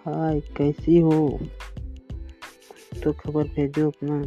हाय कैसी हो? तो खबर भेजो अपना।